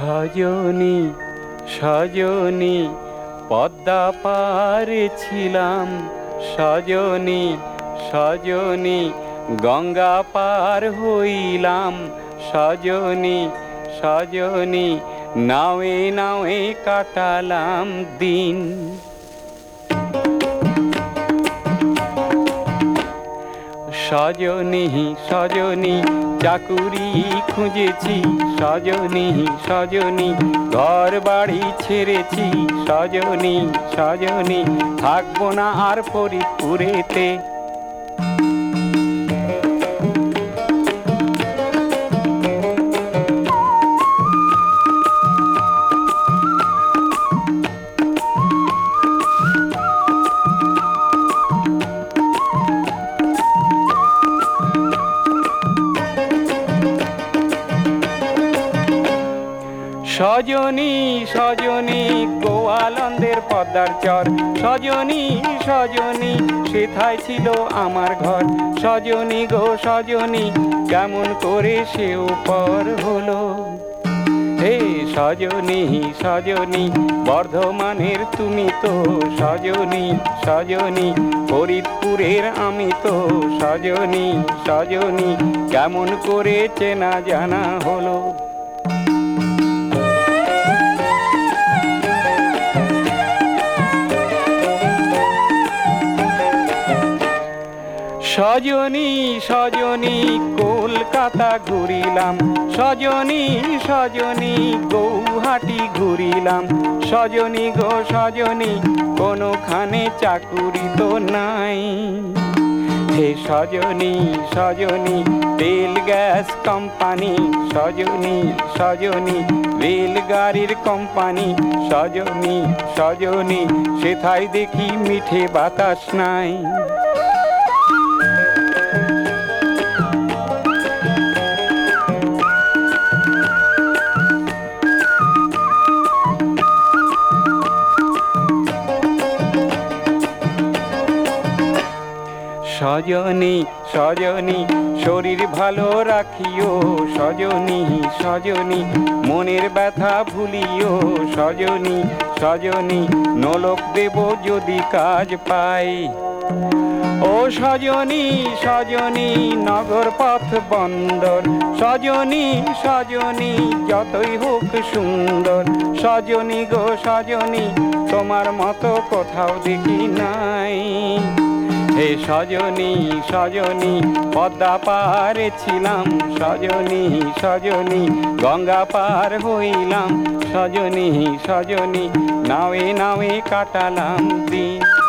সজনী সজনী পদ্মা পারে ছিলাম। সজনী সজনী গঙ্গা পার হইলাম। সজনী সজনী নাওয়ে নাওয়ে কাটালাম দিন। সজনী সজনী, চাকুরি খুঁজেছি। সজনী সজনী ঘর বাড়ি ছেড়েছি। সজনী সজনী, থাকব না আর ফরিদপুরেতে। সজনী সজনী, গোয়ালন্দের পদ্মার চর। সজনী সজনী, সেথায় ছিল আমার ঘর। সজনী গো, সজনী, কেমন করে সে উপর হলো? হে সজনী সজনী, বর্ধমানের তুমি তো সজনী সজনী, ফরিদপুরের আমি তো সজনী সজনী, কেমন করে চেনা জানা হলো? সজনী সজনী কলকাতা ঘুরিলাম। সজনী সজনী গৌহাটি ঘুরিলাম। সজনী গো, সজনী, কোনোখানে চাকুরি তো নাই। হে সজনী সজনী, তেল গ্যাস কোম্পানি। সজনী সজনী, রেলগাড়ির কোম্পানি। সজনী সজনী, সেথায় দেখি মিঠে বাতাস নাই। সজনী সজনী, শরীর ভালো রাখিও, সজনী সজনী, মনের ব্যথা ভুলিও, সজনী সজনী, নলক দেব যদি কাজ পাই। ও সজনী সজনী, নগর পথ বন্দর, সজনী সজনী, যতই হোক সুন্দর, সজনী গো সজনী, তোমার মতো কোথাও দেখি নাই। হে সজনী সজনী, পদ্মা পারে ছিলাম। সজনী সজনী, গঙ্গা পার হইলাম। সজনী সজনী, নাওয়ে নাওয়ে কাটালাম দিন।